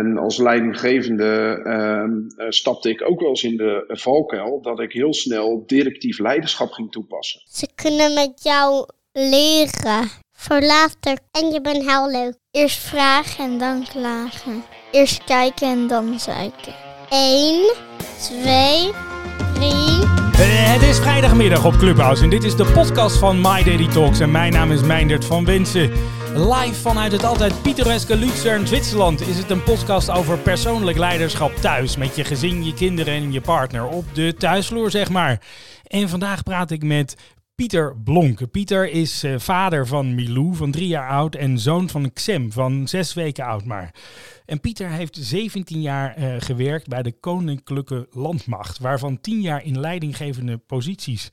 En als leidinggevende uh, stapte ik ook wel eens in de valkuil dat ik heel snel directief leiderschap ging toepassen. Ze kunnen met jou leren. Voor later. En je bent heel leuk. Eerst vragen en dan klagen. Eerst kijken en dan zeiken. 1, 2, 3. Het is vrijdagmiddag op Clubhouse en dit is de podcast van My Daily Talks. En mijn naam is Meindert van Wensen. Live vanuit het altijd pittoreske Luzern, Zwitserland, is het een podcast over persoonlijk leiderschap thuis. Met je gezin, je kinderen en je partner op de thuisvloer, zeg maar. En vandaag praat ik met Pieter Blonk. Pieter is uh, vader van Milou van drie jaar oud en zoon van Xem van zes weken oud maar. En Pieter heeft 17 jaar uh, gewerkt bij de Koninklijke Landmacht, waarvan 10 jaar in leidinggevende posities.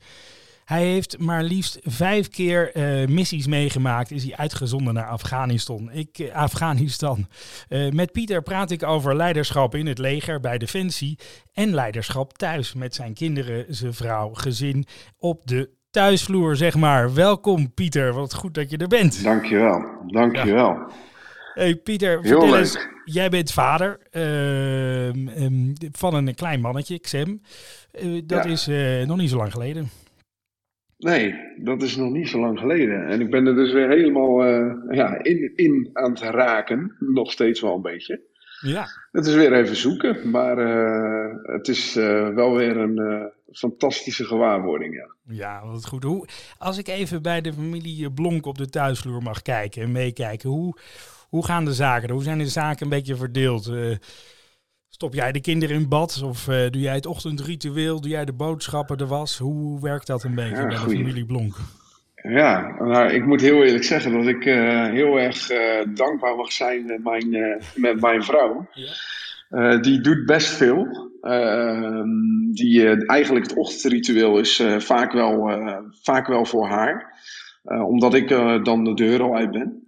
Hij heeft maar liefst vijf keer uh, missies meegemaakt. Is hij uitgezonden naar Afghanistan. Ik, uh, Afghanistan. Uh, met Pieter praat ik over leiderschap in het leger, bij Defensie. En leiderschap thuis met zijn kinderen, zijn vrouw, gezin. Op de thuisvloer, zeg maar. Welkom Pieter, wat goed dat je er bent. Dankjewel, dankjewel. Ja. Hey Pieter, Heel vertel leuk. eens, jij bent vader uh, um, van een klein mannetje, Xem. Dat ja. is nog niet zo lang geleden. Nee, dat is nog niet zo lang geleden. En ik ben er dus weer helemaal ja, in, in aan het raken. Nog steeds wel een beetje. Ja. Het is weer even zoeken, maar het is wel weer een fantastische gewaarwording, ja. Ja, wat goed. Hoe, als ik even bij de familie Blonk op de thuisvloer mag kijken en meekijken, hoe, hoe gaan de zaken? Hoe zijn de zaken een beetje verdeeld? Stop jij de kinderen in bad? Of uh, doe jij het ochtendritueel? Doe jij de boodschappen, de was? Hoe werkt dat een beetje Ja, bij goeie. de familie Blonk? Ja, nou, ik moet heel eerlijk zeggen dat ik uh, heel erg dankbaar mag zijn met mijn, met mijn vrouw. Ja. Die doet best veel. Uh, die, eigenlijk het ochtendritueel is vaak, wel, vaak wel voor haar. omdat ik dan de deur al uit ben.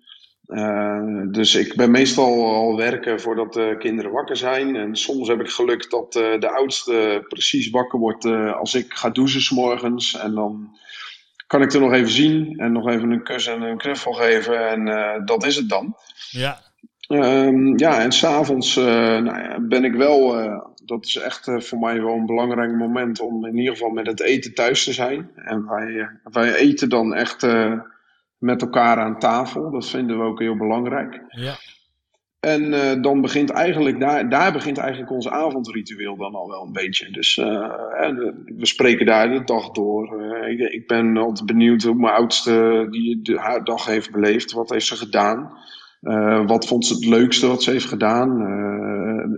Dus ik ben meestal al werken voordat de kinderen wakker zijn. En soms heb ik geluk dat de oudste precies wakker wordt als ik ga douchen s morgens. En dan kan ik er nog even zien en nog even een kus en een knuffel geven. En dat is het dan. Ja. Um, ja, en s'avonds nou ja, ben ik wel, dat is echt voor mij wel een belangrijk moment om in ieder geval met het eten thuis te zijn. En wij, wij eten dan echt met elkaar aan tafel, dat vinden we ook heel belangrijk. Ja. En dan begint eigenlijk, daar, daar begint eigenlijk ons avondritueel dan al wel een beetje. Dus we spreken daar de dag door. Ik, ik, ben altijd benieuwd hoe mijn oudste die de, haar dag heeft beleefd, wat heeft ze gedaan. Wat vond ze het leukste wat ze heeft gedaan?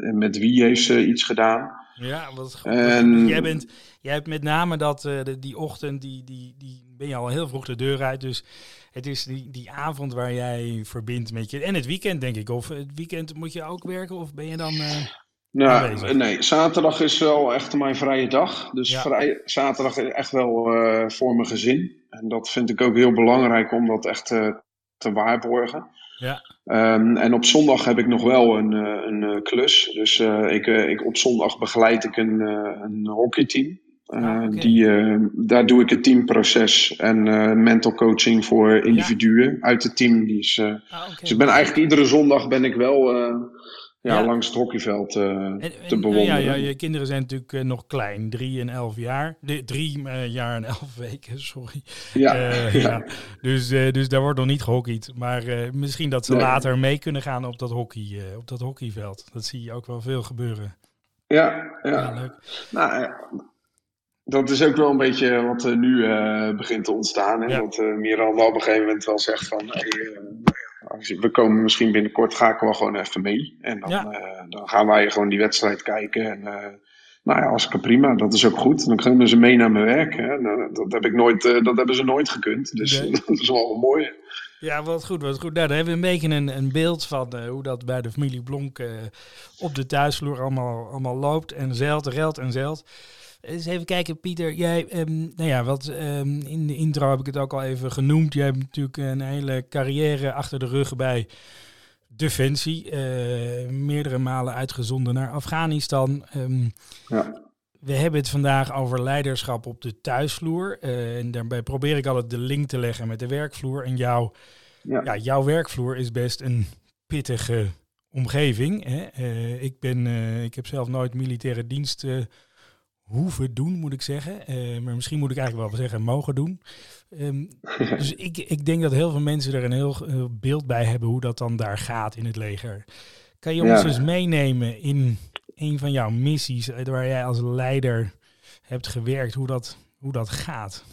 En met wie heeft ze iets gedaan? Ja, wat. En... Jij, bent, jij hebt met name dat, de, die ochtend, die, die, die ben je al heel vroeg de deur uit. Dus het is die, die avond waar jij verbindt met je. En het weekend, denk ik. Of het weekend moet je ook werken? Of ben je dan. nou, aanwezig? nee, zaterdag is wel echt mijn vrije dag. Dus ja. vrij, zaterdag is echt wel voor mijn gezin. En dat vind ik ook heel belangrijk om dat echt te waarborgen. Ja. Um, en op zondag heb ik nog wel een, een, klus. Dus ik, ik, op zondag begeleid ik een, een hockeyteam. Ah, okay. die, uh, daar doe ik het teamproces en mental coaching voor individuen ja. uit het team. Die is, ah, okay. Dus ik ben eigenlijk iedere zondag ben ik wel ja, ja, langs het hockeyveld en, te bewonderen. Ja, ja, je kinderen zijn natuurlijk uh, nog klein, drie en elf jaar. De, drie uh, jaar en elf weken, sorry. Ja, ja. ja. Dus, dus daar wordt nog niet gehockeyd. Maar misschien dat ze Nee. later mee kunnen gaan op dat, hockey, op dat hockeyveld. Dat zie je ook wel veel gebeuren. Ja, ja. Nou, dat is ook wel een beetje wat er nu begint te ontstaan. Hè? Ja. Dat Miranda op een gegeven moment wel zegt van... Hey, we komen misschien binnenkort, ga ik wel gewoon even mee. En dan, Ja. eh, dan gaan wij gewoon die wedstrijd kijken. En eh, nou ja, hartstikke prima, dat is ook goed. Dan kunnen ze mee naar mijn werk. Hè. Nou, dat, heb ik nooit, eh, dat hebben ze nooit gekund. Dus Nee. dat is wel mooi. Ja, wat goed, wat goed. Nou, daar hebben we een beetje een, een beeld van eh, hoe dat bij de familie Blonk eh, op de thuisvloer allemaal, allemaal loopt en zeilt, relt en zeilt. Eens even kijken, Pieter. Jij, ehm, nou ja, wat, ehm, in de intro heb ik het ook al even genoemd. Jij hebt natuurlijk een hele carrière achter de rug bij Defensie. eh, meerdere malen uitgezonden naar Afghanistan. Ehm, Ja. we hebben het vandaag over leiderschap op de thuisvloer. Eh, en daarbij probeer ik altijd de link te leggen met de werkvloer. En jouw, Ja. ja, jouw werkvloer is best een pittige omgeving. Hè? Eh, ik, ben, ik heb zelf nooit militaire dienst hoeven doen, moet ik zeggen. maar misschien moet ik eigenlijk wel zeggen mogen doen. Ehm, dus ik, ik denk dat heel veel mensen er een heel, beeld bij hebben hoe dat dan daar gaat in het leger. Kan je ons eens meenemen in een van jouw missies waar jij als leider hebt gewerkt, hoe dat, hoe dat gaat?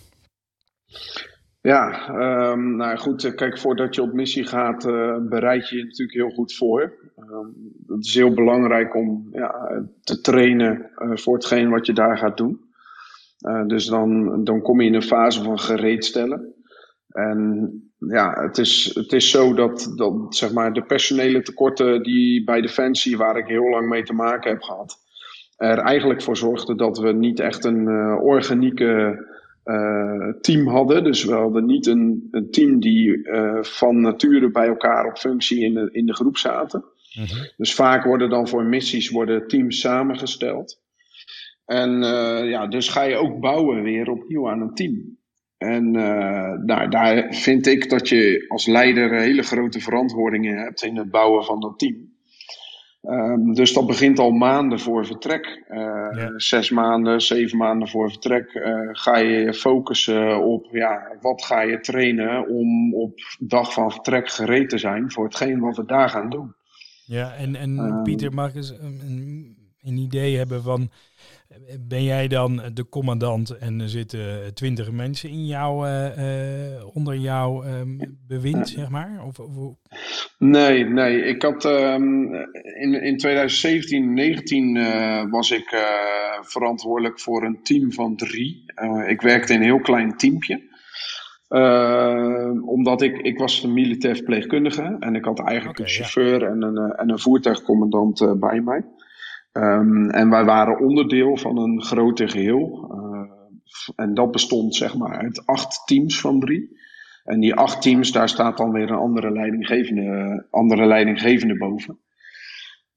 Ja, um, nou goed, eh, kijk, voordat je op missie gaat, uh, bereid je je natuurlijk heel goed voor. Um, het is heel belangrijk om ja, te trainen uh, voor hetgeen wat je daar gaat doen. Uh, dus dan, dan kom je in een fase van gereedstellen. En ja, het is, het is zo dat, dat zeg maar, de personele tekorten die bij Defensie, waar ik heel lang mee te maken heb gehad, er eigenlijk voor zorgden dat we niet echt een organieke uh, team hadden. Dus we hadden niet een, een team die van nature bij elkaar op functie in de, in de groep zaten. Mhm. Dus vaak worden dan voor missies worden teams samengesteld. En uh, ja, dus ga je ook bouwen weer opnieuw aan een team. En daar, daar vind ik dat je als leider hele grote verantwoordingen hebt in het bouwen van dat team. Um, dus dat begint al maanden voor vertrek. Uh, Zes maanden, zeven maanden voor vertrek uh, ga je focussen op ja, wat ga je trainen om op dag van vertrek gereed te zijn voor hetgeen wat we daar gaan doen. Ja, en, en um, Pieter, mag eens een, een idee hebben van ben jij dan de commandant en er zitten twintig mensen in jou, uh, onder jouw um, bewind, zeg maar? Of, of, Nee, nee. Ik had um, in, in 2017, 19 uh, was ik verantwoordelijk voor een team van drie. ik werkte in een heel klein teampje. Omdat ik, ik was een militair verpleegkundige en ik had eigenlijk okay, een chauffeur ja. en, een, en een voertuigcommandant bij mij. Um, en wij waren onderdeel van een groter geheel. Uh, en dat bestond zeg maar uit acht teams van drie. En die acht teams, daar staat dan weer een andere leidinggevende, andere leidinggevende boven.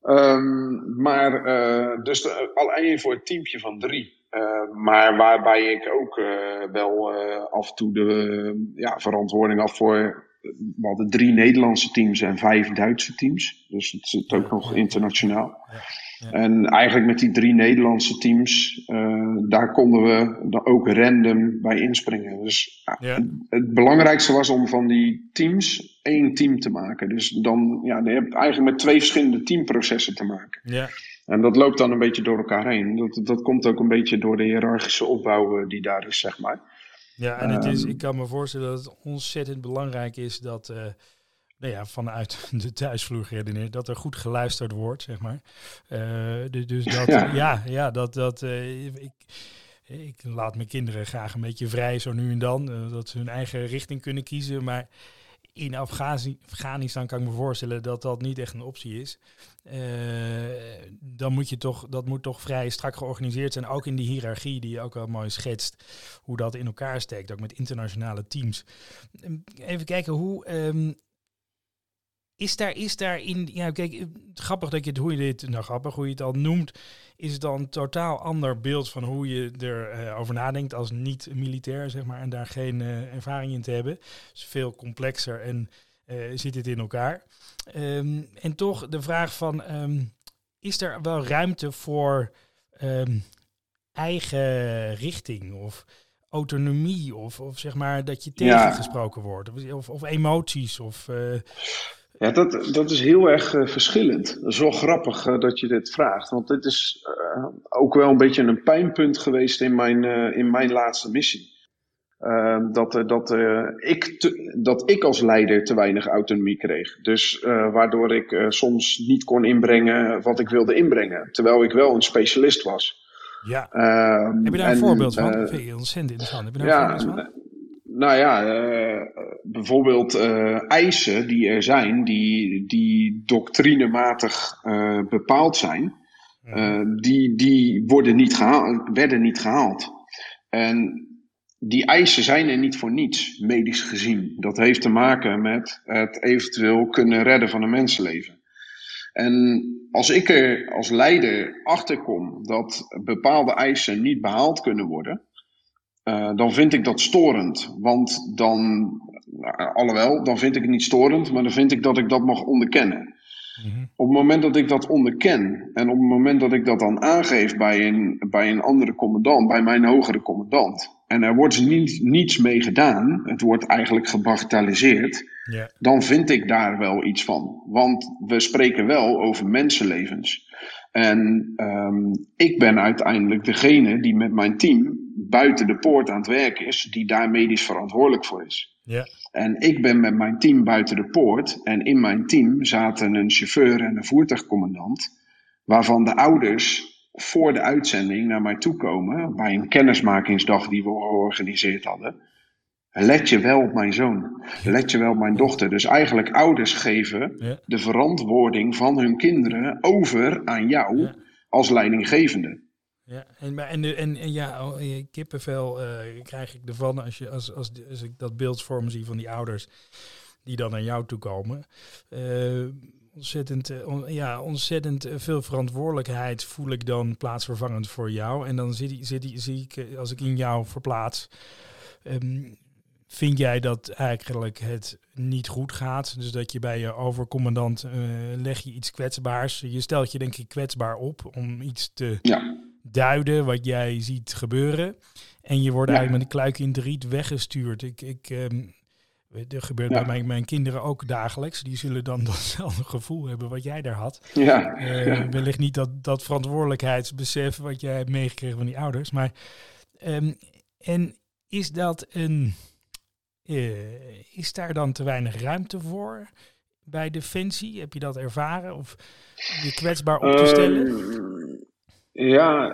Um, maar uh, dus de, alleen voor het teampje van drie. Uh, maar waarbij ik ook uh, wel af en toe de ja, verantwoording had voor. We hadden drie Nederlandse teams en vijf Duitse teams. Dus het zit ook nog internationaal. Ja. En eigenlijk met die drie Nederlandse teams, daar konden we dan ook random bij inspringen. Dus ja. het, het, belangrijkste was om van die teams één team te maken. Dus dan, ja, je hebt eigenlijk met twee verschillende teamprocessen te maken. Ja. En dat loopt dan een beetje door elkaar heen. Dat, dat komt ook een beetje door de hiërarchische opbouw uh, die daar is, zeg maar. Ja, en het is, ehm, ik kan me voorstellen dat het ontzettend belangrijk is dat... Uh, nou ja, vanuit de thuisvloer geredeneerd, dat er goed geluisterd wordt, zeg maar. Uh, dus dat, ja. ja, ja, dat, dat uh, ik, ik laat mijn kinderen graag een beetje vrij zo nu en dan, dat ze hun eigen richting kunnen kiezen, maar in Afghanistan kan ik me voorstellen dat dat niet echt een optie is. dan moet je toch, dat moet toch vrij strak georganiseerd zijn, ook in die hiërarchie die je ook wel mooi schetst, hoe dat in elkaar steekt, ook met internationale teams. Even kijken hoe... Um, is daar, is daar in, ja kijk, grappig dat je het, hoe je dit, nou grappig hoe je het al noemt, is het dan een totaal ander beeld van hoe je erover uh, over nadenkt als niet-militair, zeg maar, en daar geen uh, ervaring in te hebben. Is veel complexer en uh, zit het in elkaar. Um, en toch de vraag van, um, is er wel ruimte voor um, eigen richting of autonomie of, of zeg maar dat je tegengesproken ja. wordt of, of, of emoties of... Ja, dat, dat is heel erg uh, verschillend. Dat is wel grappig uh, dat je dit vraagt. Want dit is uh, ook wel een beetje een pijnpunt geweest in mijn, in mijn laatste missie. Ehm, dat, dat, ik te, dat ik als leider te weinig autonomie kreeg. Dus waardoor ik soms niet kon inbrengen wat ik wilde inbrengen. Terwijl ik wel een specialist was. Ja. Ehm, Heb je daar een voorbeeld van? Vind je ontzettend interessant. Heb je daar ja, een voorbeeld van? Nou ja, uh, bijvoorbeeld uh, eisen die er zijn, die, die doctrinematig uh, bepaald zijn, die, die worden niet gehaald, werden niet gehaald. En die eisen zijn er niet voor niets, medisch gezien. Dat heeft te maken met het eventueel kunnen redden van een mensenleven. En als ik er als leider achter kom dat bepaalde eisen niet behaald kunnen worden, uh, dan vind ik dat storend. Want dan, nou, alhoewel, dan vind ik het niet storend, maar dan vind ik dat ik dat mag onderkennen. Mhm. Op het moment dat ik dat onderken en op het moment dat ik dat dan aangeef bij een, bij een andere commandant, bij mijn hogere commandant, en er wordt niet, niets mee gedaan, het wordt eigenlijk gebagatelliseerd, dan vind ik daar wel iets van. Want we spreken wel over mensenlevens. En ehm, ik ben uiteindelijk degene die met mijn team buiten de poort aan het werk is, die daar medisch verantwoordelijk voor is. Ja. En ik ben met mijn team buiten de poort. En in mijn team zaten een chauffeur en een voertuigcommandant. Waarvan de ouders voor de uitzending naar mij toe komen. Bij een kennismakingsdag die we georganiseerd hadden. Let je wel op mijn zoon. Let je wel op mijn dochter. Dus eigenlijk ouders geven Ja. de verantwoording van hun kinderen over aan jou Ja. als leidinggevende. Ja, en, en, en, en ja, oh, kippenvel eh, krijg ik ervan als, je, als, als, als ik dat beeldsvorm zie van die ouders die dan naar jou toe komen. Eh, ontzettend, eh, on- ja, ontzettend veel verantwoordelijkheid voel ik dan plaatsvervangend voor jou. En dan zit, die- zie ik, als ik in jou verplaats, ehm, vind jij dat eigenlijk het niet goed gaat? Dus dat je bij je overcommandant eh, leg je iets kwetsbaars. Je stelt je denk ik kwetsbaar op om iets te Ja, duiden wat jij ziet gebeuren. En je wordt Ja. eigenlijk met een kluik in het riet weggestuurd. Ik, ik, er gebeurt Ja. bij mijn, mijn kinderen ook dagelijks. Die zullen dan datzelfde gevoel hebben wat jij daar had. ja, Eh, ja. wellicht niet dat, dat verantwoordelijkheidsbesef wat jij hebt meegekregen van die ouders. Maar ehm, en is dat een. Eh, is daar dan te weinig ruimte voor bij Defensie? Heb je dat ervaren? Of je kwetsbaar op te stellen? Ehm, ja,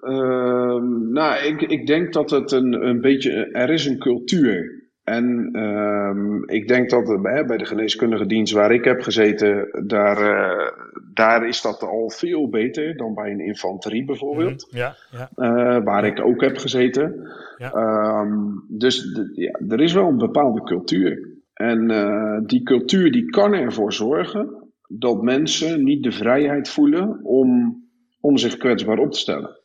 ehm, nou, ik, ik denk dat het een, een beetje. Er is een cultuur. En ehm, ik denk dat het bij, de geneeskundige dienst waar ik heb gezeten, daar, eh, daar is dat al veel beter dan bij een infanterie bijvoorbeeld. Ja, ja. eh, waar ik ook heb gezeten. Ja. Ehm, dus ja, er is wel een bepaalde cultuur. En eh, die cultuur die kan ervoor zorgen dat mensen niet de vrijheid voelen om, om zich kwetsbaar op te stellen.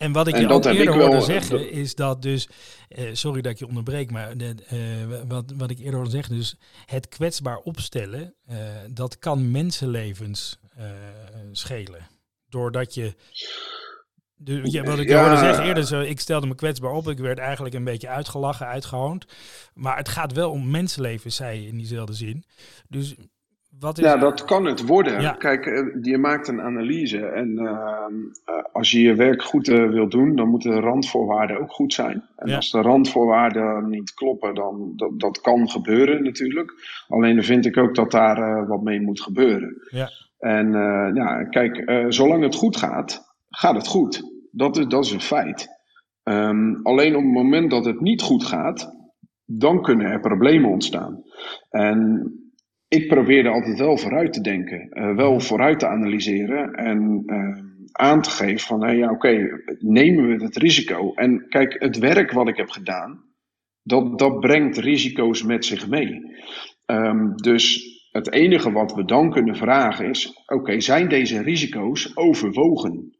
En wat ik En je heb eerder wel, hoorde eh, zeggen, is dat dus, eh, sorry dat ik je onderbreek, maar eh, wat, wat ik eerder hoorde zeggen, dus het kwetsbaar opstellen, dat kan mensenlevens schelen. Doordat je, de, ja, wat ik je Ja. hoorde zeggen eerder, zo, ik stelde me kwetsbaar op, ik werd eigenlijk een beetje uitgelachen, uitgehoond. Maar het gaat wel om mensenlevens, zei je in diezelfde zin. Dus wat is... Ja, dat kan het worden. Ja. Kijk, eh, je maakt een analyse en ehm, eh, als je je werk goed eh, wil doen, dan moeten de randvoorwaarden ook goed zijn. En Ja. als de randvoorwaarden niet kloppen, dan dat, dat kan gebeuren natuurlijk. Alleen dan vind ik ook dat daar wat mee moet gebeuren. Ja. En ja, kijk, zolang het goed gaat, gaat het goed. Dat is, dat is een feit. Ehm, alleen op het moment dat het niet goed gaat, dan kunnen er problemen ontstaan. En ik probeerde altijd wel vooruit te denken, eh, wel vooruit te analyseren en eh, aan te geven van, hey, ja, oké, nemen we het risico? En kijk, het werk wat ik heb gedaan, dat, dat brengt risico's met zich mee. Ehm, dus het enige wat we dan kunnen vragen is, oké, zijn deze risico's overwogen?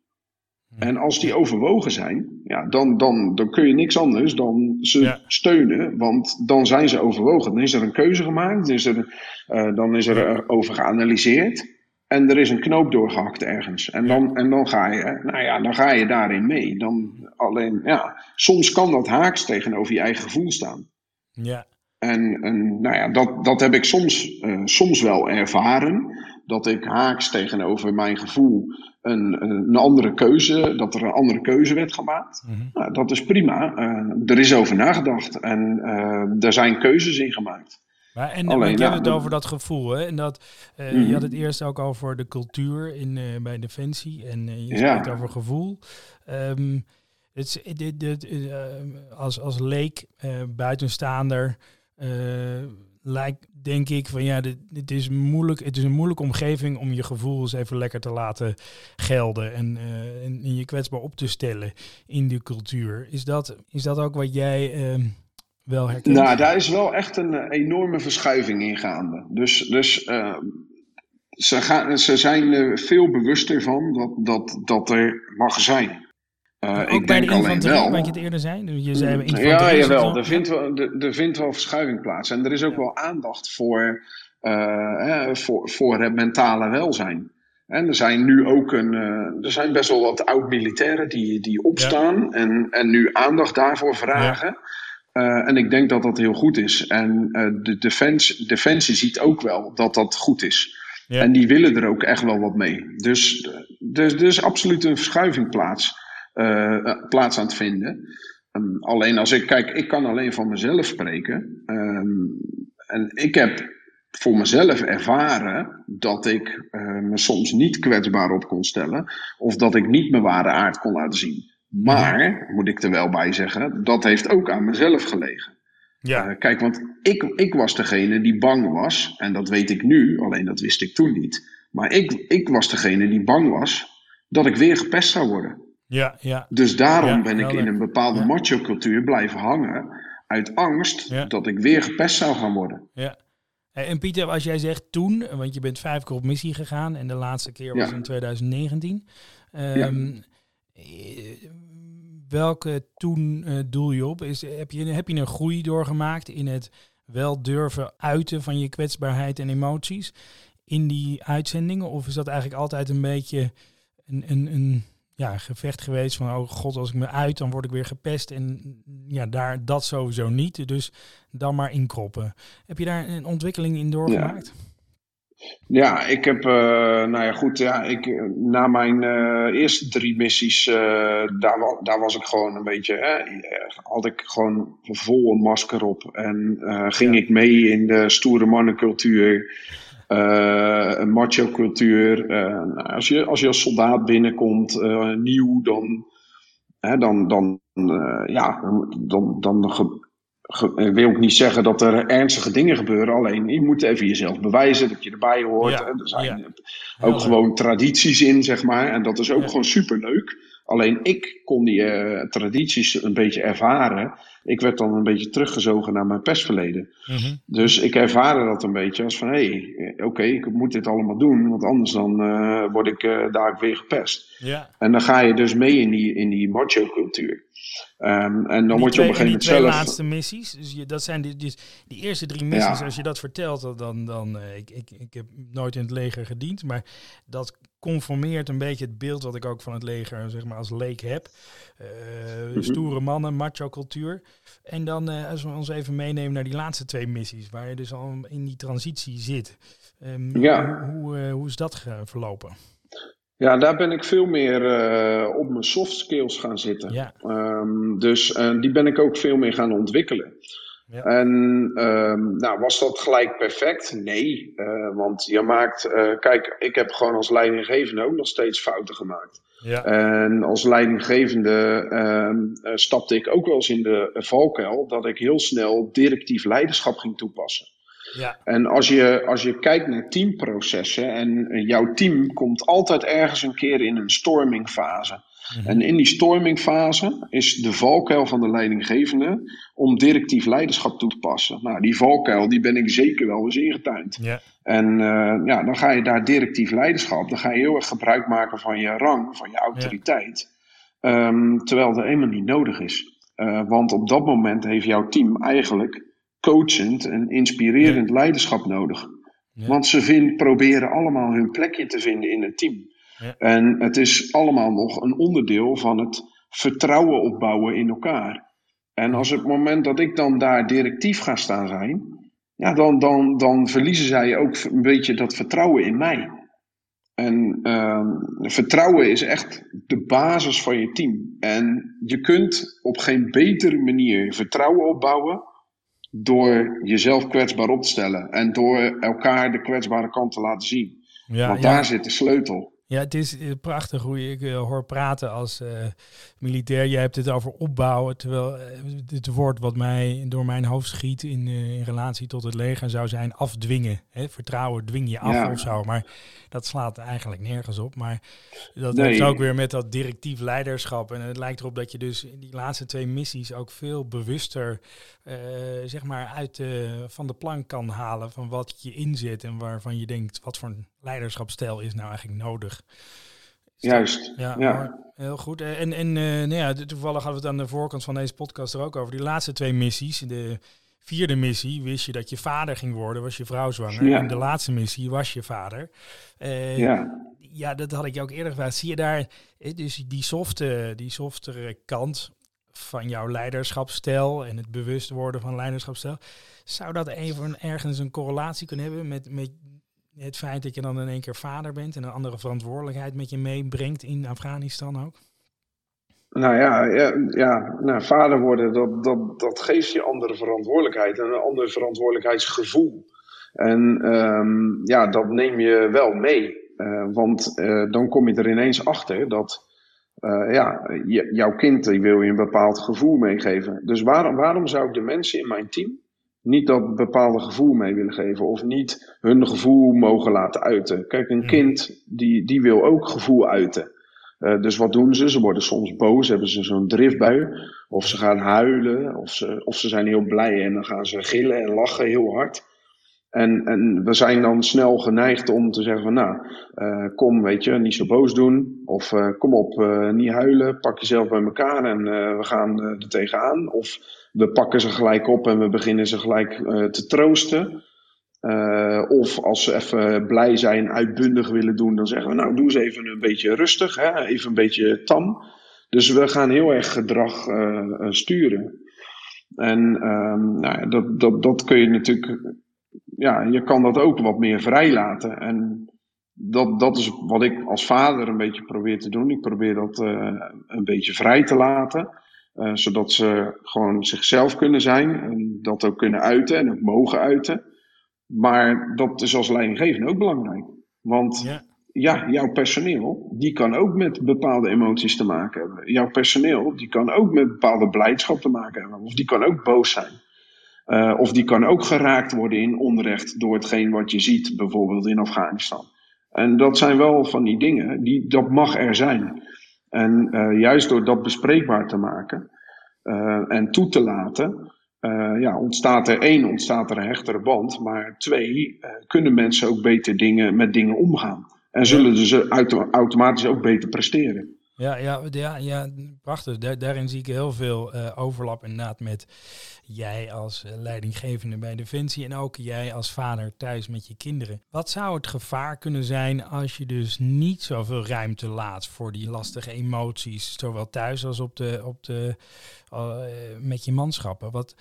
En als die overwogen zijn, ja, dan, dan, dan kun je niks anders dan ze Ja. steunen, want dan zijn ze overwogen. Dan is er een keuze gemaakt, dan is er, eh, dan is er eh, over geanalyseerd en er is een knoop doorgehakt ergens. En dan, en dan, ga, je, nou ja, dan ga je daarin mee. Dan alleen, ja, soms kan dat haaks tegenover je eigen gevoel staan. Ja, En, en nou ja, dat, dat heb ik soms, eh, soms wel ervaren. Dat ik haaks tegenover mijn gevoel een, een andere keuze, dat er een andere keuze werd gemaakt. Mhm. Nou, dat is prima. Eh, er is over nagedacht en eh, er zijn keuzes in gemaakt. Maar en Alleen, ja, hebt het over dat gevoel, hè? En dat, eh, Mhm. Je had het eerst ook over de cultuur in, bij Defensie en je Ja. spreekt over gevoel. Ehm, het, is- dit, dit, als, als leek, buitenstaander, lijkt denk ik van ja, dit, is moeilijk, het is een moeilijke omgeving om je gevoel eens even lekker te laten gelden en, eh, en, en je kwetsbaar op te stellen in die cultuur. Is dat, is dat ook wat jij ehm, wel herkent? Nou, daar is wel echt een eh, enorme verschuiving in gaande. Dus, dus eh, ze, gaan, ze zijn er veel bewuster van dat, dat, dat er mag zijn. Eh, ook ik bij denk de infanterie, wel. wat je het eerder zei. Dus je zei Mm, infanterie Ja, jawel. wel- Er vindt, wel, er, er vindt wel verschuiving plaats. En er is ook Ja. wel aandacht voor eh, voor, voor het mentale welzijn. En er zijn nu ook een, uh, er zijn best wel wat oud-militairen die, die opstaan en, en nu aandacht daarvoor vragen. En ik denk dat dat heel goed is. En de defensie, defensie ziet ook wel dat dat goed is. En die willen er ook echt wel wat mee. Dus er is dus absoluut een verschuiving plaats, plaats aan het vinden. Um, alleen als ik kijk, ik kan alleen van mezelf spreken. Um, en ik heb voor mezelf ervaren dat ik uh, me soms niet kwetsbaar op kon stellen. Of dat ik niet mijn ware aard kon laten zien. Maar, moet ik er wel bij zeggen, dat heeft ook aan mezelf gelegen. Ja. Uh, kijk, want ik, ik was degene die bang was. En dat weet ik nu, alleen dat wist ik toen niet. Maar ik, ik was degene die bang was dat ik weer gepest zou worden. Ja, ja. Dus daarom ja, ben ik in een bepaalde ja. macho-cultuur blijven hangen. Uit angst ja. dat ik weer gepest zou gaan worden. Ja. En Pieter, als jij zegt toen, want je bent vijf keer op missie gegaan en de laatste keer was in 2019. Um, welke toen uh, doel je op? Is, heb, je, heb je een groei doorgemaakt in het wel durven uiten van je kwetsbaarheid en emoties in die uitzendingen? Of is dat eigenlijk altijd een beetje een, een, een ja, gevecht geweest van, oh god, als ik me uit, dan word ik weer gepest. En ja, daar dat sowieso niet. Dus dan maar inkroppen. Heb je daar een ontwikkeling in doorgemaakt? Ja. Ja, ik heb, uh, nou ja, goed, ja, ik, na mijn uh, eerste drie missies, uh, daar, daar was ik gewoon een beetje, hè, had ik gewoon vol een masker op en ging ja. ik mee in de stoere mannencultuur, een macho cultuur. Nou, als, je, als je als soldaat binnenkomt, nieuw, dan, hè, dan, dan, ja, dan, dan, ik wil ook niet zeggen dat er ernstige dingen gebeuren. Alleen je moet even jezelf bewijzen dat je erbij hoort. Ja, er zijn ja. ook gewoon tradities in, zeg maar. En dat is ook gewoon superleuk. Alleen ik kon die uh, tradities een beetje ervaren. Ik werd dan een beetje teruggezogen naar mijn pestverleden. Mm -hmm. Dus ik ervaarde dat een beetje als van... hé, hey, oké, okay, ik moet dit allemaal doen... want anders dan uh, word ik uh, daar weer gepest. Ja. En dan ga je dus mee in die, in die macho-cultuur. Um, en dan word je op een gegeven moment zelf... Die laatste missies, dus je, dat zijn die, die, die eerste drie missies, ja. als je dat vertelt, dan... dan ik, ik, ik heb nooit in het leger gediend, maar dat conformeert een beetje het beeld wat ik ook van het leger zeg maar, als leek heb. Uh, mm -hmm. Stoere mannen, macho-cultuur. En dan, uh, als we ons even meenemen naar die laatste twee missies, waar je dus al in die transitie zit. Um, ja. Hoe, hoe, uh, hoe is dat verlopen? Ja, daar ben ik veel meer op mijn soft skills gaan zitten. Ja. Um, dus die ben ik ook veel meer gaan ontwikkelen. Ja. En um, nou, was dat gelijk perfect? Nee, uh, want je maakt, kijk, ik heb gewoon als leidinggevende ook nog steeds fouten gemaakt. Ja. En als leidinggevende uh, stapte ik ook wel eens in de valkuil dat ik heel snel directief leiderschap ging toepassen. Ja. En als je, als je kijkt naar teamprocessen en jouw team komt altijd ergens een keer in een stormingfase. -hmm. En in die stormingfase is de valkuil van de leidinggevende om directief leiderschap toe te passen. Nou, die valkuil die ben ik zeker wel eens ingetuind. En uh, ja, dan ga je daar directief leiderschap, dan ga je heel erg gebruik maken van je rang, van je autoriteit. Um, terwijl dat helemaal niet nodig is. Uh, want op dat moment heeft jouw team eigenlijk coachend en inspirerend leiderschap nodig. Want ze vind, proberen allemaal hun plekje te vinden in het team. Ja. En het is allemaal nog een onderdeel van het vertrouwen opbouwen in elkaar. En als het moment dat ik dan daar directief ga staan zijn, ja, dan, dan, dan verliezen zij ook een beetje dat vertrouwen in mij. En uh, vertrouwen is echt de basis van je team. En je kunt op geen betere manier vertrouwen opbouwen door jezelf kwetsbaar op te stellen en door elkaar de kwetsbare kant te laten zien. Ja, Want ja. daar zit de sleutel. Ja, het is prachtig hoe ik uh, hoor praten als uh, militair. Je hebt het over opbouwen, terwijl het woord wat mij door mijn hoofd schiet in, in relatie tot het leger zou zijn afdwingen. Hè? Vertrouwen dwing je af ja. of zo, maar dat slaat eigenlijk nergens op. Maar dat nee. heeft ook weer met dat directief leiderschap. En het lijkt erop dat je dus in die laatste twee missies ook veel bewuster zeg maar uit van de plank kan halen van wat je inzet en waarvan je denkt wat voor een leiderschapstijl is nou eigenlijk nodig. Juist. Ja, ja. heel goed. En, en uh, nou ja, toevallig hadden we het aan de voorkant van deze podcast er ook over. Die laatste twee missies, de vierde missie wist je dat je vader ging worden, was je vrouw zwanger. Ja. En de laatste missie was je vader. Eh, Ja. ja, dat had ik je ook eerder gevraagd. Zie je daar eh, dus die softe, die softere kant van jouw leiderschapsstijl en het bewust worden van leiderschapsstijl? Zou dat even ergens een correlatie kunnen hebben met, met het feit dat je dan in één keer vader bent en een andere verantwoordelijkheid met je meebrengt in Afghanistan ook? Nou ja, ja, ja nou, vader worden, dat, dat, dat geeft je andere verantwoordelijkheid en een ander verantwoordelijkheidsgevoel. En ehm, ja, dat neem je wel mee. Eh, want eh, dan kom je er ineens achter dat eh, ja, jouw kind die wil je een bepaald gevoel meegeven. Dus waarom, waarom zou ik de mensen in mijn team niet dat bepaalde gevoel mee willen geven of niet hun gevoel mogen laten uiten? Kijk, een Mhm. kind die, die wil ook gevoel uiten. Eh, dus wat doen ze? Ze worden soms boos, hebben ze zo'n driftbui. Of ze gaan huilen, of ze, of ze zijn heel blij en dan gaan ze gillen en lachen heel hard. En, en we zijn dan snel geneigd om te zeggen van nou, eh, kom weet je, niet zo boos doen. Of eh, kom op, eh, niet huilen, pak jezelf bij elkaar en we gaan er tegenaan. Of we pakken ze gelijk op en we beginnen ze gelijk te troosten. Of als ze even blij zijn, uitbundig willen doen, dan zeggen we nou doe eens even een beetje rustig, hè? even een beetje tam. Dus we gaan heel erg gedrag sturen. En ehm, nou, dat, dat, dat kun je natuurlijk, ja, je kan dat ook wat meer vrijlaten. En dat, dat is wat ik als vader een beetje probeer te doen. Ik probeer dat eh, een beetje vrij te laten. eh, zodat ze gewoon zichzelf kunnen zijn en dat ook kunnen uiten en ook mogen uiten. Maar dat is als leidinggevende ook belangrijk. Want Ja. ja, jouw personeel, die kan ook met bepaalde emoties te maken hebben. Jouw personeel, die kan ook met bepaalde blijdschap te maken hebben. Of die kan ook boos zijn. Eh, of die kan ook geraakt worden in onrecht door hetgeen wat je ziet, bijvoorbeeld in Afghanistan. En dat zijn wel van die dingen, die, dat mag er zijn. En eh, juist door dat bespreekbaar te maken eh, en toe te laten, ja, ontstaat er één, ontstaat er een hechtere band. Maar twee, kunnen mensen ook beter dingen, met dingen omgaan. En zullen ze auto- automatisch ook beter presteren. Ja, ja, ja, ja prachtig. Daar, daarin zie ik heel veel eh, overlap inderdaad met jij als eh, leidinggevende bij Defensie en ook jij als vader thuis met je kinderen. Wat zou het gevaar kunnen zijn als je dus niet zoveel ruimte laat voor die lastige emoties, zowel thuis als op de, op de, eh, met je manschappen? Wat,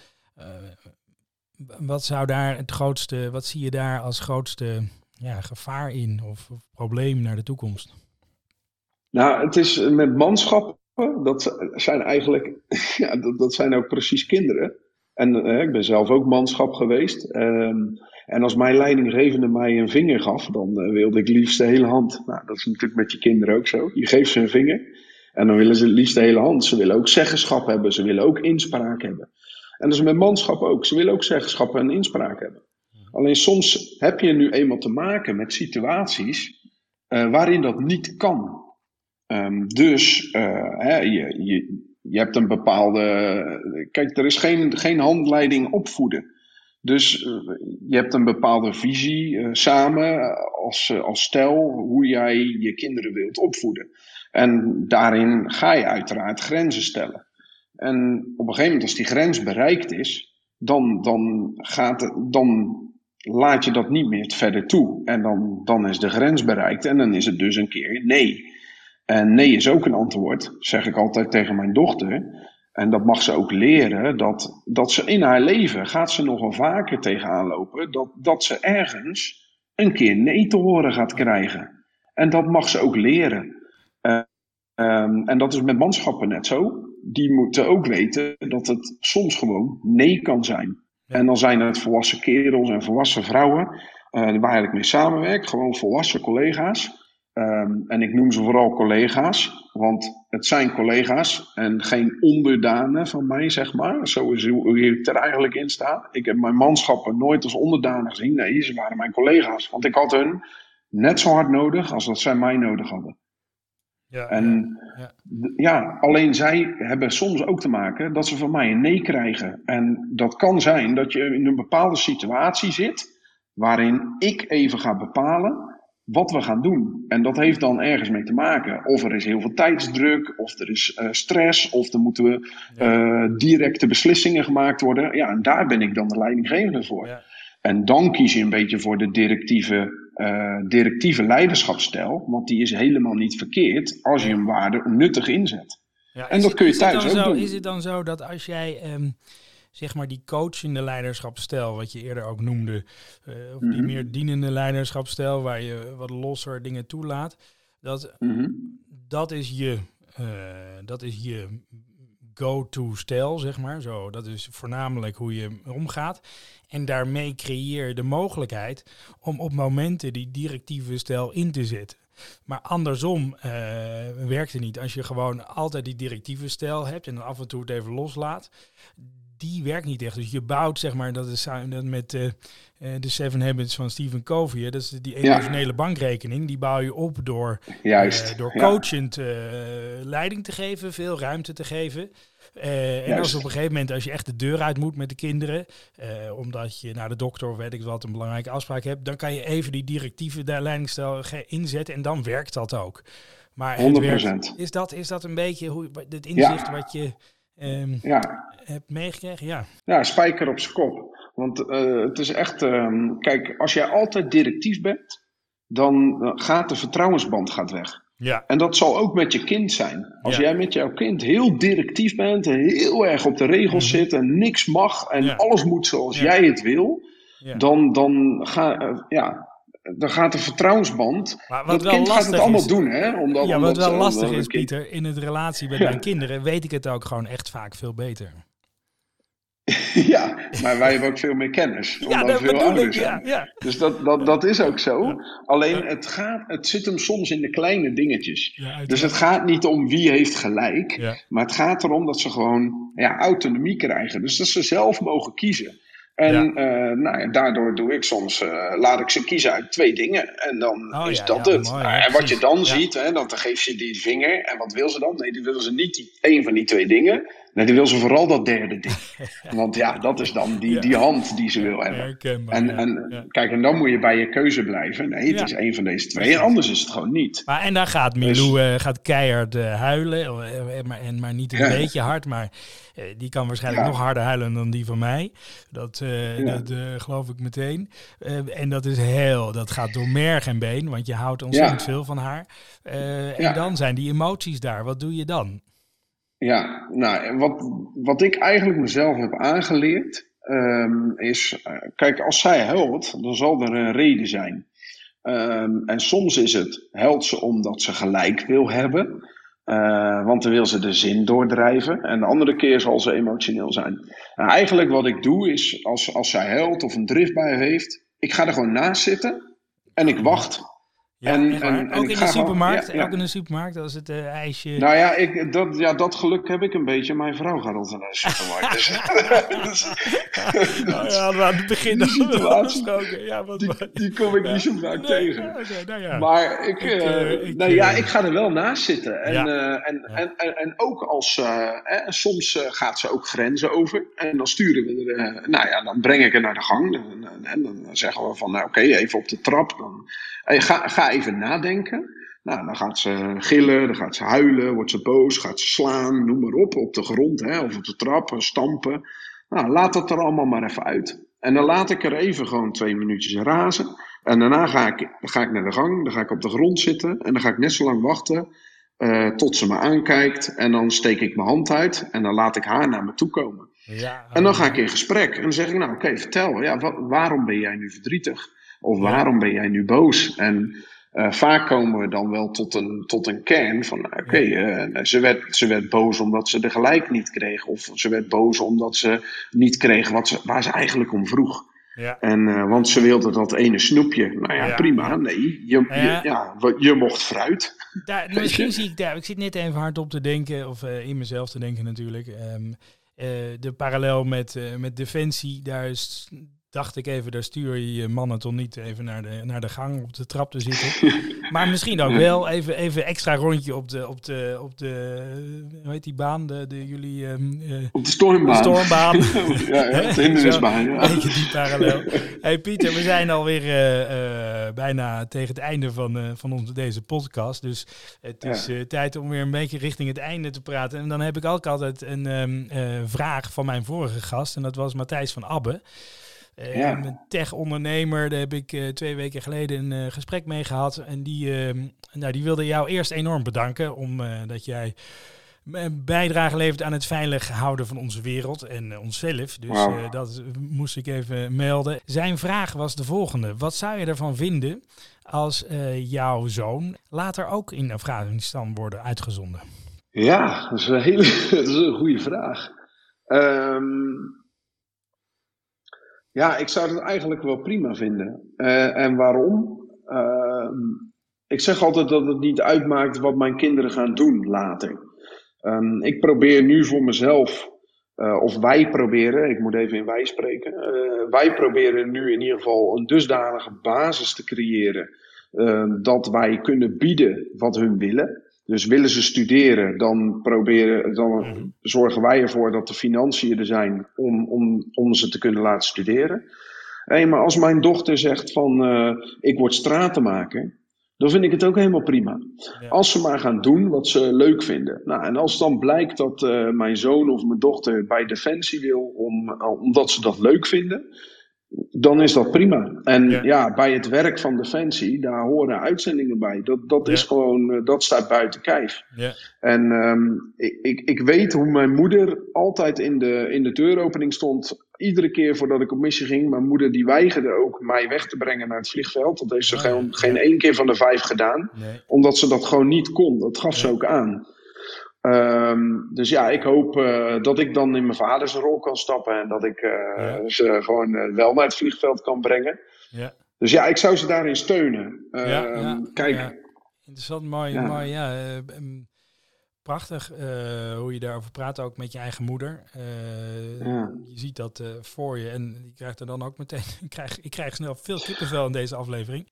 wat zou daar het grootste, wat zie je daar als grootste ja, gevaar in of probleem naar de toekomst? Nou, het is met manschappen, dat zijn eigenlijk, ja, dat, dat zijn ook precies kinderen. En eh, ik ben zelf ook manschap geweest. Ehm, en als mijn leidinggevende mij een vinger gaf, dan eh, wilde ik liefst de hele hand. Nou, dat is natuurlijk met je kinderen ook zo. Je geeft ze een vinger en dan willen ze het liefst de hele hand. Ze willen ook zeggenschap hebben, ze willen ook inspraak hebben. En dat is met manschap ook. Ze willen ook zeggenschap en inspraak hebben. Alleen soms heb je nu eenmaal te maken met situaties eh, waarin dat niet kan. Ehm, dus eh, hè, je, je, je hebt een bepaalde. Kijk, er is geen, geen handleiding opvoeden. Dus eh, je hebt een bepaalde visie eh, samen als, als stel hoe jij je kinderen wilt opvoeden. En daarin ga je uiteraard grenzen stellen. En op een gegeven moment, als die grens bereikt is, dan, dan, gaat dan laat je dat niet meer verder toe. En dan, dan is de grens bereikt en dan is het dus een keer nee. En nee is ook een antwoord, zeg ik altijd tegen mijn dochter. En dat mag ze ook leren, dat, dat ze in haar leven gaat ze nogal vaker tegenaan lopen, dat, dat ze ergens een keer nee te horen gaat krijgen. En dat mag ze ook leren. Uh, um, en dat is met manschappen net zo. Die moeten ook weten dat het soms gewoon nee kan zijn. En dan zijn het volwassen kerels en volwassen vrouwen, uh, waar ik mee samenwerk, gewoon volwassen collega's. Um, en ik noem ze vooral collega's, want het zijn collega's en geen onderdanen van mij, zeg maar. Zo is hoe ik er eigenlijk in sta. Ik heb mijn manschappen nooit als onderdanen gezien. Nee, ze waren mijn collega's. Want ik had hun net zo hard nodig als dat zij mij nodig hadden. Ja, en ja. ja, alleen zij hebben soms ook te maken dat ze van mij een nee krijgen. En dat kan zijn dat je in een bepaalde situatie zit waarin ik even ga bepalen wat we gaan doen. En dat heeft dan ergens mee te maken. Of er is heel veel tijdsdruk, of er is uh, stress, of er moeten we, uh, directe beslissingen gemaakt worden. Ja, en daar ben ik dan de leidinggevende voor. Ja. En dan kies je een beetje voor de directieve, uh, directieve leiderschapsstijl, want die is helemaal niet verkeerd als je hem waarde nuttig inzet. Ja, en dat kun je thuis ook zo, doen. Is het dan zo dat als jij um, zeg maar die coachende leiderschapsstijl, wat je eerder ook noemde, uh, of die mm -hmm. meer dienende leiderschapsstijl, waar je wat losser dingen toelaat, dat, mm -hmm. dat is je, uh, dat is je go-to-stijl, zeg maar. Zo, dat is voornamelijk hoe je omgaat. En daarmee creëer je de mogelijkheid om op momenten die directieve stijl in te zetten. Maar andersom uh, werkt het niet. Als je gewoon altijd die directieve stijl hebt en dan af en toe het even loslaat, die werkt niet echt. Dus je bouwt, zeg maar, dat is dat met uh, de Seven Habits van Stephen Covey, dat is die emotionele ja. bankrekening, die bouw je op door, Juist, uh, door coachend ja. leiding te geven, veel ruimte te geven. En als op een gegeven moment, als je echt de deur uit moet met de kinderen, omdat je naar de dokter of weet ik wat een belangrijke afspraak hebt, dan kan je even die directieve leidingstijl inzetten en dan werkt dat ook. Maar 100%. Werkt, is, dat, is dat een beetje hoe, het inzicht ja. wat je um, ja. hebt meegekregen? Ja. ja, spijker op zijn kop. Want uh, het is echt, um, kijk, als jij altijd directief bent, dan gaat de vertrouwensband gaat weg. Ja. En dat zal ook met je kind zijn. Als ja. jij met jouw kind heel directief bent, heel erg op de regels mm -hmm. zit en niks mag en ja. alles moet zoals jij het wil, dan, dan, ga, uh, ja, dan gaat de vertrouwensband. Maar wat dat wel kind gaat het allemaal is, doen, hè? Omdat, ja, wat omdat, wel uh, lastig is, Pieter, in het relatie met mijn kinderen weet ik het ook gewoon echt vaak veel beter. ja, maar wij hebben ook veel meer kennis. Ja, omdat dat we veel ouder ik. zijn. Ja, ja. Dus dat, dat, dat is ook zo. Ja. Alleen het, gaat, het zit hem soms in de kleine dingetjes. Ja. Dus het gaat niet om wie heeft gelijk. Ja. Maar het gaat erom dat ze gewoon ja, autonomie krijgen. Dus dat ze zelf mogen kiezen. En Ja. eh, nou ja, daardoor doe ik soms, eh, laat ik ze kiezen uit twee dingen. En dan Oh is dat het. mooi, en wat je dan ziet, hè, dan geef je die vinger. En wat wil ze dan? Nee, die willen ze niet die, één van die twee dingen. Nee, die wil ze vooral dat derde ding. Want ja, dat is dan die, Ja. die hand die ze wil hebben. Herkenbaar, En, en Ja. kijk, en dan moet je bij je keuze blijven. Nee, het Ja. is één van deze twee. En anders is het gewoon niet. Maar en daar gaat Milou eh, gaat keihard eh, huilen. eh, maar, en, maar niet een beetje hard. Maar die kan waarschijnlijk nog harder huilen dan die van mij. Dat, dat geloof ik meteen. En dat is heel, dat gaat door merg en been. Want je houdt ontzettend veel van haar. En dan zijn die emoties daar. Wat doe je dan? Ja, nou, wat, wat ik eigenlijk mezelf heb aangeleerd, ehm, is, eh, kijk, als zij huilt, dan zal er een reden zijn. Ehm, en soms is het, huilt ze omdat ze gelijk wil hebben, eh, want dan wil ze de zin doordrijven. En de andere keer zal ze emotioneel zijn. Nou, eigenlijk wat ik doe is, als, als zij huilt of een driftbui heeft, ik ga er gewoon naast zitten en ik wacht. Ja, En- ook in de supermarkt? ja, ja. Ook in de supermarkt als het eh, ijsje... Nou ja, ik, dat, ja, dat geluk heb ik een beetje. Mijn vrouw gaat altijd naar de supermarkt. Dus, Nou ja, we aan het begin al afgesproken. Ja, wat die, die kom ik niet zo vaak tegen. nou ja. Maar ik, Ik, ik, nou ja, ik ga er wel naast zitten. En, en, en, en, ook als, eh, soms gaat ze ook grenzen over. En dan sturen we er, nou ja, dan breng ik haar naar de gang. En dan zeggen we van, nou oké, even op de trap. Ga, ga even nadenken. Nou, dan gaat ze gillen, dan gaat ze huilen, wordt ze boos, gaat ze slaan, noem maar op, op de grond hè, of op de trap, stampen. Nou, laat dat er allemaal maar even uit. En dan laat ik er even gewoon twee minuutjes razen. En daarna ga ik, dan ga ik naar de gang, dan ga ik op de grond zitten en dan ga ik net zo lang wachten eh, tot ze me aankijkt. En dan steek ik mijn hand uit en dan laat ik haar naar me toe komen. Ja, En dan ga ik in gesprek en dan zeg ik, nou oké, vertel, ja, wa- waarom ben jij nu verdrietig? Of waarom ben jij nu boos? En eh, vaak komen we dan wel tot een, tot een kern van, nou, oké, eh, ze, werd, ze werd boos omdat ze de gelijk niet kreeg. Of ze werd boos omdat ze niet kreeg wat ze, waar ze eigenlijk om vroeg. ja. En, eh, want ze wilde dat ene snoepje. Nou ja, Ja. prima. Nee, je, Ja. je, ja, wa- je mocht fruit. Daar, Weet misschien zie ik daar, ik zit net even hard op te denken, of in mezelf te denken natuurlijk. Ehm, eh, de parallel met, met Defensie, daar is dacht ik even, daar stuur je je mannen toch niet even naar de, naar de gang op de trap te zitten. maar misschien ook wel even, even extra rondje op de, op de, op de hoe heet die baan, de, de jullie... Um, uh, op de stormbaan. De stormbaan. ja, ja, de hindernisbaan. Ja. Beetje die parallel. hey Pieter, we zijn alweer uh, uh, bijna tegen het einde van, van onze, deze podcast. Dus het is ja. tijd om weer een beetje richting het einde te praten. En dan heb ik ook altijd een um, vraag van mijn vorige gast. En dat was Matthijs van Abbe. Uh, ja. Een tech-ondernemer, daar heb ik uh, twee weken geleden een uh, gesprek mee gehad. En die, nou, die wilde jou eerst enorm bedanken, omdat jij een bijdrage levert aan het veilig houden van onze wereld en onszelf. Dus wow. dat moest ik even melden. Zijn vraag was de volgende. Wat zou je ervan vinden als jouw zoon later ook in Afghanistan worden uitgezonden? Ja, dat is een hele dat is een goede vraag. Um... Ja, ik zou het eigenlijk wel prima vinden. Uh, en waarom? Uh, ik zeg altijd dat het niet uitmaakt wat mijn kinderen gaan doen later. Um, ik probeer nu voor mezelf, uh, of wij proberen, ik moet even in wij spreken. wij proberen nu in ieder geval een dusdanige basis te creëren. ehm, dat wij kunnen bieden wat hun willen. Dus willen ze studeren, dan, proberen, dan zorgen wij ervoor dat de financiën er zijn om, om, om ze te kunnen laten studeren. Hey, maar als mijn dochter zegt van uh, ik word stratenmaker, dan vind ik het ook helemaal prima. Ja. Als ze maar gaan doen wat ze leuk vinden. Nou, en als dan blijkt dat uh, mijn zoon of mijn dochter bij Defensie wil, om, omdat ze dat leuk vinden, dan is dat prima. En ja. ja. bij het werk van Defensie, daar horen uitzendingen bij. Dat, dat ja. is gewoon, uh, dat staat buiten kijf. Ja. En um, ik, ik, ik weet hoe mijn moeder altijd in de, in de deuropening stond. Iedere keer voordat ik op missie ging. Mijn moeder die weigerde ook mij weg te brengen naar het vliegveld. Dat heeft ze gewoon ja. geen één keer van de vijf gedaan. Nee. Omdat ze dat gewoon niet kon. Dat gaf ze ook aan. Um, dus ja, ik hoop uh, dat ik dan in mijn vaders rol kan stappen. En dat ik uh, Ja. ze gewoon uh, wel naar het vliegveld kan brengen. Ja. Dus ja, ik zou ze daarin steunen. Ja, Ehm, kijk. Interessant, mooi, mooi, ja. eh, em, prachtig eh, hoe je daarover praat, ook met je eigen moeder. Eh. Je ziet dat eh, voor je en je krijgt er dan ook meteen, ik krijg, ik krijg snel veel kippenvel in deze aflevering.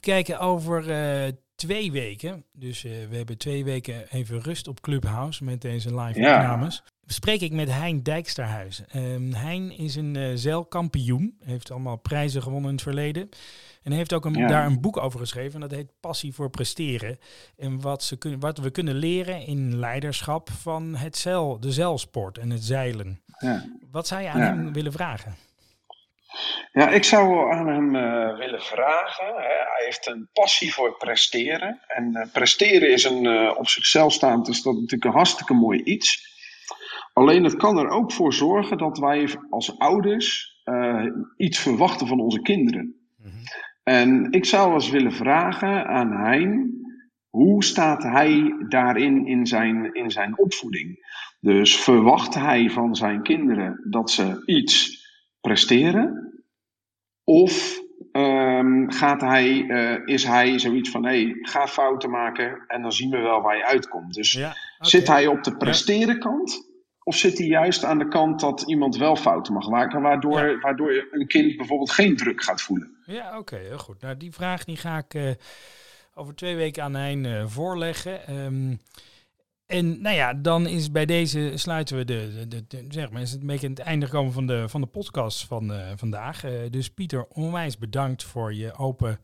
Kijken over eh, twee weken, dus eh, we hebben twee weken even rust op Clubhouse met deze live Ja. opnames. Spreek ik met Hein Dijksterhuizen. Ehm hein is een eh, zeilkampioen, heeft allemaal prijzen gewonnen in het verleden. En heeft ook een, Ja. daar een boek over geschreven. En dat heet Passie voor Presteren. En wat, ze kun, wat we kunnen leren in leiderschap van het zeil, de zeilsport en het zeilen. ja. Wat zou je aan hem willen vragen? Ja, ik zou aan hem eh, willen vragen. Hè. Hij heeft een passie voor presteren. En eh, presteren is een eh, op zichzelf staand, is dat natuurlijk een hartstikke mooi iets. Alleen het kan er ook voor zorgen dat wij als ouders iets verwachten van onze kinderen. En ik zou eens willen vragen aan Hein, hoe staat hij daarin in zijn, in zijn opvoeding? Dus verwacht hij van zijn kinderen dat ze iets presteren? Of ehm, gaat hij, eh, is hij zoiets van, hé, hey, ga fouten maken en dan zien we wel waar je uitkomt. Dus Ja, zit hij op de presteren kant? Of zit hij juist aan de kant dat iemand wel fouten mag maken, waardoor, Ja. waardoor een kind bijvoorbeeld geen druk gaat voelen? Ja, oké, heel goed. Nou, die vraag die ga ik eh, over twee weken aan Hein eh, voorleggen. Ehm, en nou ja, dan is bij deze sluiten we de, de, de- de- zeg maar, is het een beetje het einde gekomen van de, van de podcast van eh, vandaag. Eh, dus Pieter, onwijs bedankt voor je open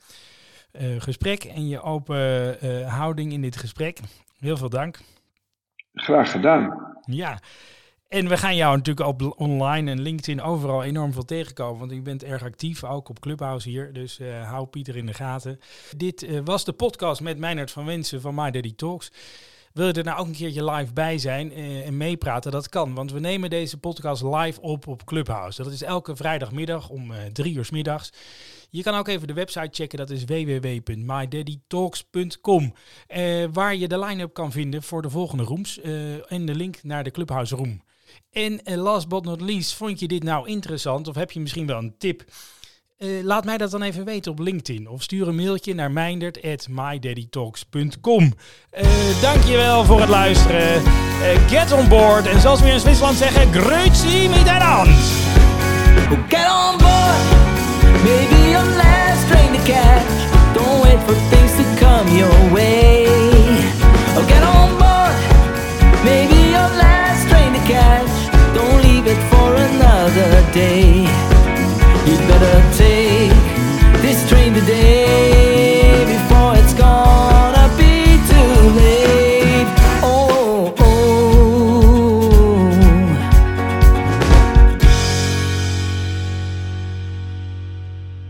eh, gesprek en je open houding in dit gesprek. Heel veel dank. Graag gedaan. Ja, en we gaan jou natuurlijk op online en LinkedIn overal enorm veel tegenkomen. Want je bent erg actief, ook op Clubhouse hier. Dus hou Pieter in de gaten. Dit was de podcast met Meinert van Wensen van My Daddy Talks. Wil je er nou ook een keertje live bij zijn eh, en meepraten? Dat kan, want we nemen deze podcast live op op Clubhouse. Dat is elke vrijdagmiddag om eh, drie uur 's middags. Je kan ook even de website checken, dat is www.mydaddytalks.com. eh, waar je de line-up kan vinden voor de volgende rooms en de link naar de Clubhouse room. En last but not least, vond je dit nou interessant of heb je misschien wel een tip? Eh, laat mij dat dan even weten op LinkedIn of stuur een mailtje naar meindert.mydaddytalks.com. Eh dankjewel voor het luisteren. Eh, get on board en zoals we in Zwitserland zeggen, grüezi miteinander. Oh, get on board, maybe your last train to catch. Don't wait for things to come your way. Oh, get on board, maybe your last train to catch. Don't leave it for another day. take this train today.